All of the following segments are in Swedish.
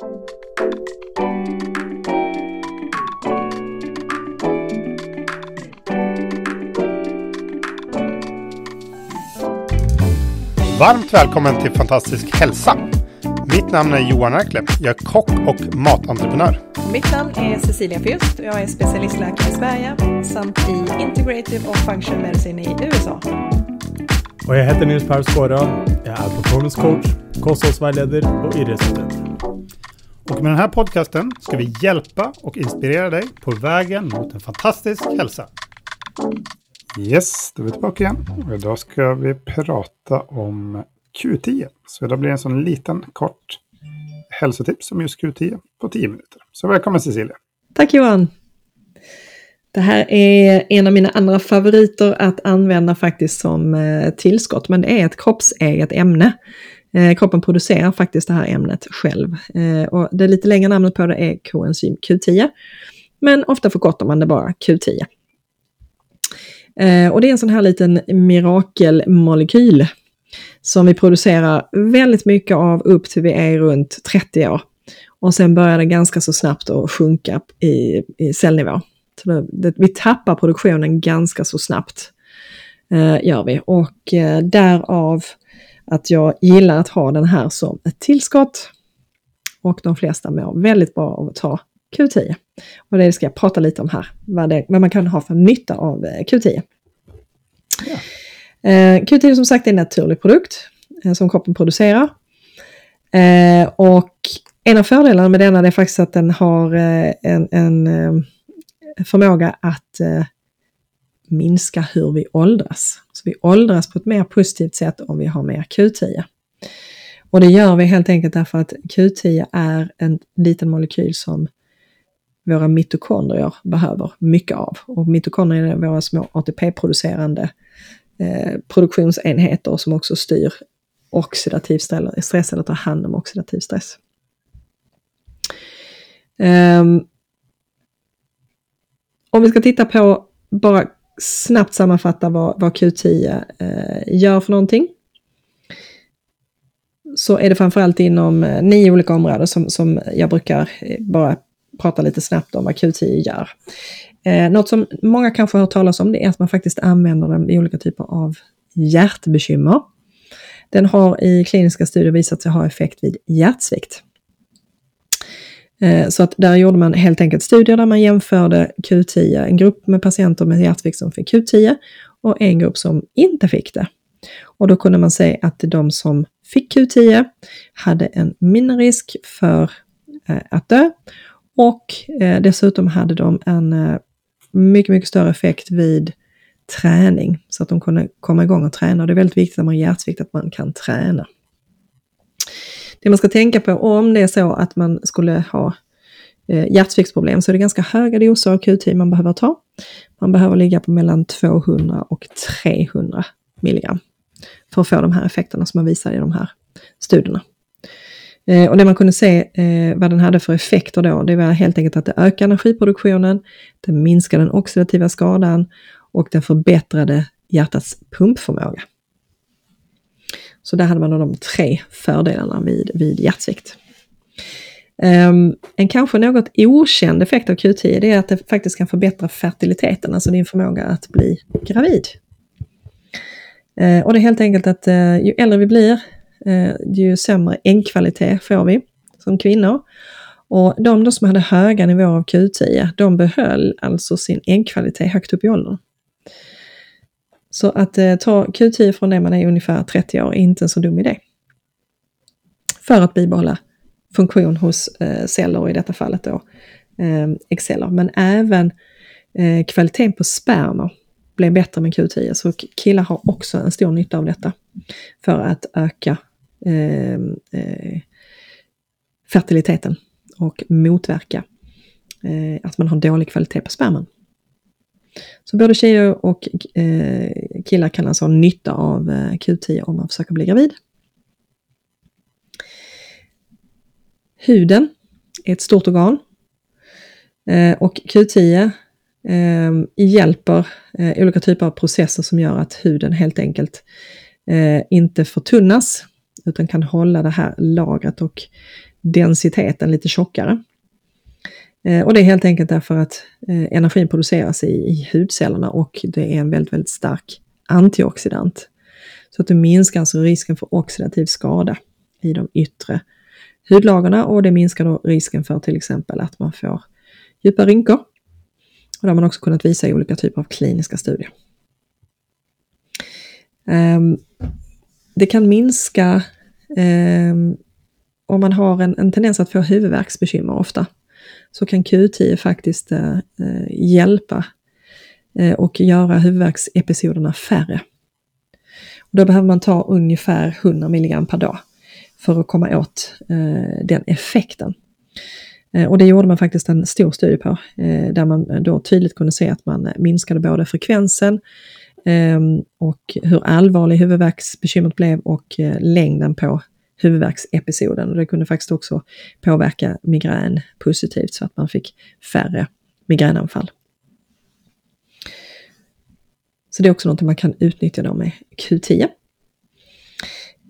Varmt välkommen till Fantastisk hälsa. Mitt namn är Johan Erkle. Jag är kock och matentreprenör. Mitt namn är Cecilia Fürst och jag är specialistläkare i Sverige samt i Integrative och Function Medicine i USA. Och jag heter Nils Per Skåra. Jag är performance coach, kostrådsvägledare och idrottsledare. Och med den här podcasten ska vi hjälpa och inspirera dig på vägen mot en fantastisk hälsa. Yes, då är vi tillbaka igen. Och idag ska vi prata om Q10. Så det blir en sån liten kort hälsotips om just Q10 på 10 minuter. Så välkommen Cecilia. Tack Johan. Det här är en av mina andra favoriter att använda faktiskt som eh, tillskott, men det är ett kroppseget ämne. Eh, kroppen producerar faktiskt det här ämnet själv. Eh, och det lite längre namnet på det är koenzym Q10. Men ofta förkortar man det bara Q10. Eh, och det är en sån här liten mirakelmolekyl som vi producerar väldigt mycket av upp till vi är runt 30 år. Och sen börjar det ganska så snabbt att sjunka i, i cellnivå. Så det, vi tappar produktionen ganska så snabbt, eh, gör vi. Och eh, därav att jag gillar att ha den här som ett tillskott. Och de flesta mår väldigt bra av att ta Q10. Och det ska jag prata lite om här, vad, det, vad man kan ha för nytta av eh, Q10. Ja. Eh, Q10 som sagt är en naturlig produkt eh, som kroppen producerar. Och en av fördelarna med denna är faktiskt att den har en, en förmåga att minska hur vi åldras. Vi åldras på ett mer positivt sätt om vi har mer Q10. Och det gör vi helt enkelt därför att Q10 är en liten molekyl som våra mitokondrier behöver mycket av. Och mitokondrier är våra små ATP-producerande eh, produktionsenheter som också styr oxidativ stress eller tar hand om oxidativ stress. Um, om vi ska titta på, bara snabbt sammanfatta vad, vad Q10 eh, gör för någonting. Så är det framförallt inom eh, nio olika områden som, som jag brukar eh, bara prata lite snabbt om vad Q10 gör. Eh, något som många kanske har hört talas om det är att man faktiskt använder den i olika typer av hjärtbekymmer. Den har i kliniska studier visat sig ha effekt vid hjärtsvikt. Eh, så att där gjorde man helt enkelt studier där man jämförde Q10, en grupp med patienter med hjärtsvikt som fick Q10 och en grupp som inte fick det. Och då kunde man se att de som fick Q10 hade en mindre risk för eh, att dö och eh, dessutom hade de en mycket, mycket större effekt vid träning så att de kunde komma igång och träna. Och det är väldigt viktigt när man har hjärtsvikt att man kan träna. Det man ska tänka på om det är så att man skulle ha eh, hjärtsviktsproblem så är det ganska höga doser av QT man behöver ta. Man behöver ligga på mellan 200 och 300 milligram för att få de här effekterna som man visar i de här studierna. Eh, och det man kunde se eh, vad den hade för effekter då, det var helt enkelt att det ökar energiproduktionen, det minskar den oxidativa skadan och den förbättrade hjärtats pumpförmåga. Så där hade man de tre fördelarna vid, vid hjärtsvikt. Um, en kanske något okänd effekt av Q10 är att det faktiskt kan förbättra fertiliteten, alltså din förmåga att bli gravid. Uh, och det är helt enkelt att uh, ju äldre vi blir, uh, ju sämre äggkvalitet får vi som kvinnor. Och de då som hade höga nivåer av Q10, de behöll alltså sin äggkvalitet högt upp i åldern. Så att eh, ta Q10 från det man är ungefär 30 år är inte en så dum idé. För att bibehålla funktion hos eh, celler och i detta fallet då eh. Men även eh, kvaliteten på sperma blev bättre med Q10. Så killar har också en stor nytta av detta för att öka ehm, eh, fertiliteten och motverka eh, att man har dålig kvalitet på sperman. Så både tjejer och eh, killar kan alltså ha nytta av eh, Q10 om man försöker bli gravid. Huden är ett stort organ eh, och Q10 eh, hjälper eh, olika typer av processer som gör att huden helt enkelt eh, inte förtunnas utan kan hålla det här lagret och densiteten lite tjockare. Eh, och det är helt enkelt därför att eh, energin produceras i, i hudcellerna och det är en väldigt, väldigt stark antioxidant. Så att det minskar alltså risken för oxidativ skada i de yttre hudlagren och det minskar då risken för till exempel att man får djupa rynkor. Och det har man också kunnat visa i olika typer av kliniska studier. Um, det kan minska um, om man har en, en tendens att få huvudvärksbekymmer ofta så kan Q10 faktiskt eh, eh, hjälpa eh, och göra huvudvärksepisoderna färre. Och då behöver man ta ungefär 100 mg per dag för att komma åt eh, den effekten. Eh, och det gjorde man faktiskt en stor studie på, eh, där man då tydligt kunde se att man minskade både frekvensen och hur allvarlig huvudvärksbekymret blev och eh, längden på huvudvärksepisoden. Och det kunde faktiskt också påverka migrän positivt så att man fick färre migränanfall. Så det är också något man kan utnyttja då med Q10.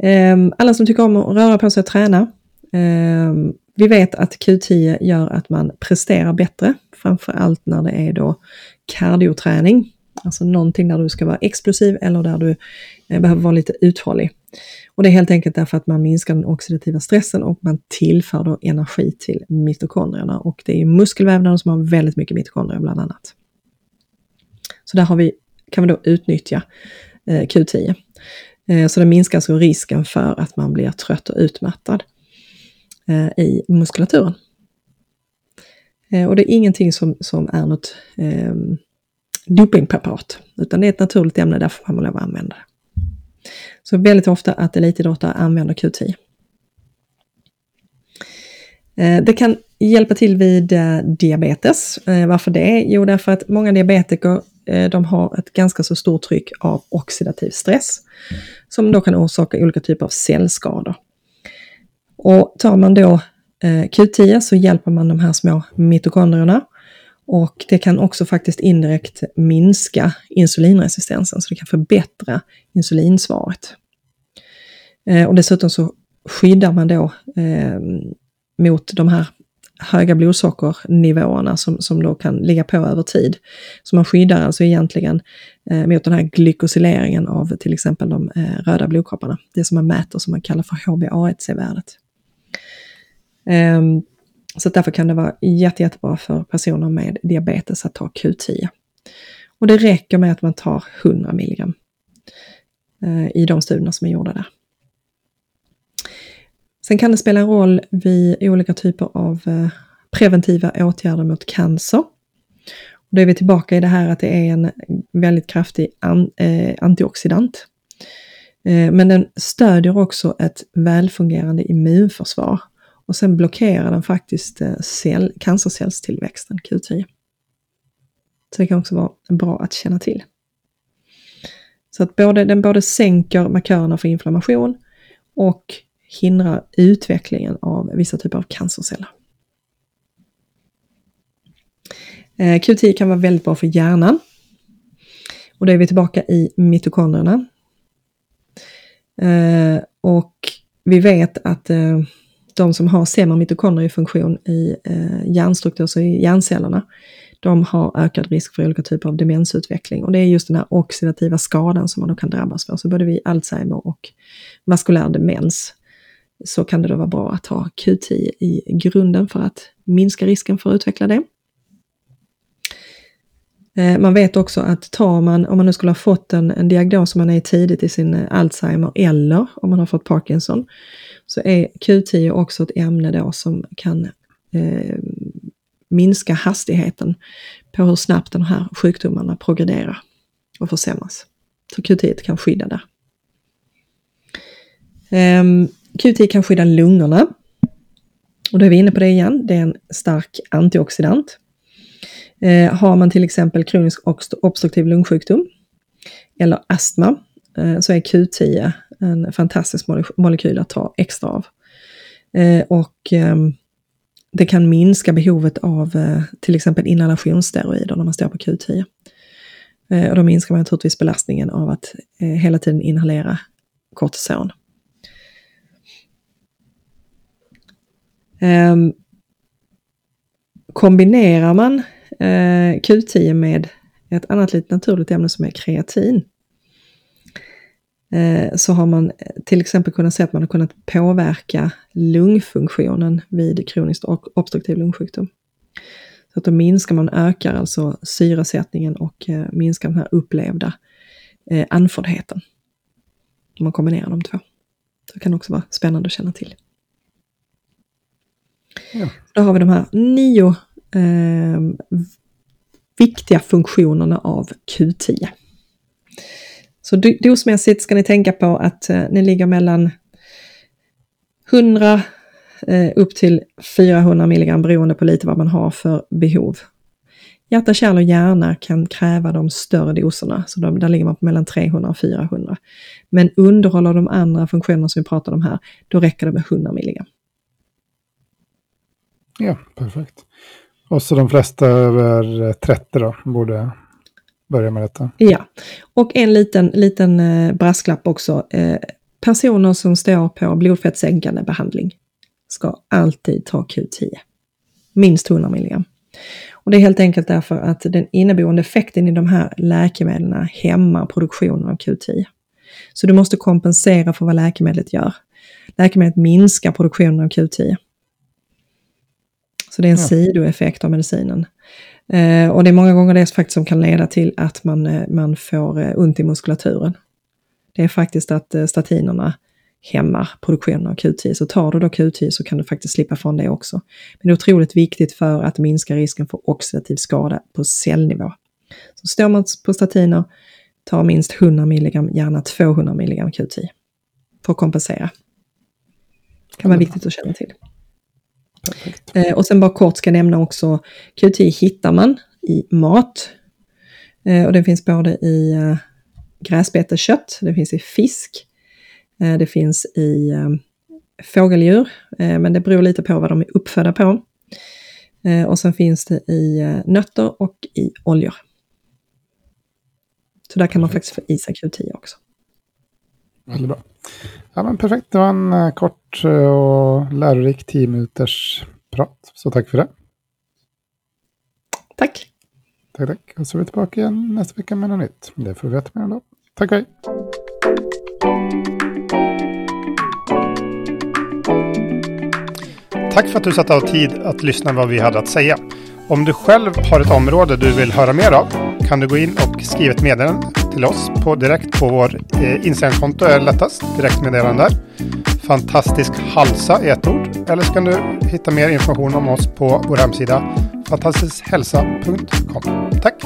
Ehm, alla som tycker om att röra på sig och träna. Ehm, vi vet att Q10 gör att man presterar bättre, framför allt när det är då kardioträning. Alltså någonting där du ska vara explosiv eller där du eh, behöver vara lite uthållig. Och det är helt enkelt därför att man minskar den oxidativa stressen och man tillför då energi till mitokondrierna. Och det är muskelvävnaden som har väldigt mycket mitokondrier bland annat. Så där har vi, kan vi då utnyttja eh, Q10. Eh, så det minskar alltså risken för att man blir trött och utmattad i muskulaturen. Och det är ingenting som, som är något ehm, dopingpreparat, utan det är ett naturligt ämne, därför får man lov att använda det. Så väldigt ofta att elitidrottare använder Q10. Eh, det kan hjälpa till vid eh, diabetes. Eh, varför det? Jo, därför att många diabetiker de har ett ganska så stort tryck av oxidativ stress som då kan orsaka olika typer av cellskador. Och tar man då Q10 så hjälper man de här små mitokondrierna och det kan också faktiskt indirekt minska insulinresistensen, så det kan förbättra insulinsvaret. Eh, och dessutom så skyddar man då eh, mot de här höga blodsockernivåerna som, som då kan ligga på över tid. Så man skyddar alltså egentligen eh, mot den här glykosyleringen av till exempel de eh, röda blodkropparna. Det som man mäter som man kallar för HbA1c-värdet. Eh, så därför kan det vara jätte, jättebra för personer med diabetes att ta Q10. Och det räcker med att man tar 100 milligram eh, i de studierna som är gjorda där. Sen kan det spela en roll vid olika typer av eh, preventiva åtgärder mot cancer. Och då är vi tillbaka i det här att det är en väldigt kraftig an, eh, antioxidant. Eh, men den stödjer också ett välfungerande immunförsvar. Och sen blockerar den faktiskt eh, cell, cancercellstillväxten, Q10. Så det kan också vara bra att känna till. Så att både, den både sänker markörerna för inflammation och hindrar utvecklingen av vissa typer av cancerceller. Eh, Q10 kan vara väldigt bra för hjärnan. Och då är vi tillbaka i mitokondrierna. Eh, och vi vet att de som har sämre mitokondriefunktion i eh, hjärnstruktur, så i hjärncellerna, de har ökad risk för olika typer av demensutveckling. Och det är just den här oxidativa skadan som man då kan drabbas för. Så både vid Alzheimer och vaskulär demens så kan det då vara bra att ha Q10 i grunden för att minska risken för att utveckla det. Eh, man vet också att tar man, om man nu skulle ha fått en, en diagnos som man är tidigt i sin Alzheimer eller om man har fått Parkinson, så är Q10 också ett ämne då som kan eh, minska hastigheten på hur snabbt de här sjukdomarna progrederar och försämras. Så Q10 kan skydda där. Eh, Q10 kan skydda lungorna. Och då är vi inne på det igen, det är en stark antioxidant. Eh, har man till exempel kronisk obstruktiv lungsjukdom eller astma eh, så är Q10 en fantastisk molekyl att ta extra av. Eh, och ehm, det kan minska behovet av eh, till exempel inhalationssteroider när man står på Q10. Eh, och då minskar man naturligtvis belastningen av att eh, hela tiden inhalera kortison. Ehm, kombinerar man eh, Q10 med ett annat litet naturligt ämne som är kreatin eh, så har man till exempel kunnat se att man har kunnat påverka lungfunktionen vid kroniskt obstruktiv lungsjukdom. Så att då minskar man, ökar alltså syresättningen och eh, minskar den här upplevda eh, andfåddheten. Om man kombinerar de två. Det kan också vara spännande att känna till. Ja. Då har vi de här nio eh, viktiga funktionerna av Q10. Så dosmässigt ska ni tänka på att eh, ni ligger mellan 100 eh, upp till 400 milligram beroende på lite vad man har för behov. Hjärta, kärl och hjärna kan kräva de större doserna, så de, där ligger man på mellan 300 och 400. Men underhåller de andra funktionerna som vi pratade om här, då räcker det med 100 milligram. Ja, perfekt. Och så de flesta över 30 då, borde börja med detta. Ja, och en liten, liten eh, brasklapp också. Eh, personer som står på blodfettsänkande behandling ska alltid ta Q10. Minst 100 milligram. Och det är helt enkelt därför att den inneboende effekten i de här läkemedlen hämmar produktionen av Q10. Så du måste kompensera för vad läkemedlet gör. Läkemedlet minskar produktionen av Q10. Så det är en ja. sidoeffekt av medicinen. Eh, och det är många gånger det faktiskt som kan leda till att man, eh, man får eh, ont i muskulaturen. Det är faktiskt att eh, statinerna hämmar produktionen av Q10. Så tar du då Q10 så kan du faktiskt slippa från det också. Men det är otroligt viktigt för att minska risken för oxidativ skada på cellnivå. Så står man på statiner, ta minst 100 mg, gärna 200 mg Q10 för att kompensera. Det kan vara viktigt att känna till. Eh, och sen bara kort ska jag nämna också, Q10 hittar man i mat. Eh, och det finns både i eh, gräsbeteskött, det finns i fisk, Eh, det finns i eh, fågeldjur, eh, men det beror lite på vad de är uppfödda på. Och sen finns det i nötter och i oljor. Så där kan man faktiskt få i sig Q10 också. Väldigt bra. Ja, men perfekt, det var en kort och lärorik 10 minuters prat. Så tack för det. Tack. Tack, tack. Och så är vi tillbaka igen nästa vecka med något nytt. Det får vi veta mer om då. Tack, hej. Tack för att du satt av tid att lyssna vad vi hade att säga. Om du själv har ett område du vill höra mer av kan du gå in och skriva ett meddelande till oss på direkt på vår eh, Instagramkonto är lättast. Direktmeddelande där. Fantastisk halsa i ett ord. Eller så kan du hitta mer information om oss på vår hemsida fantastiskhälsa.com. Tack!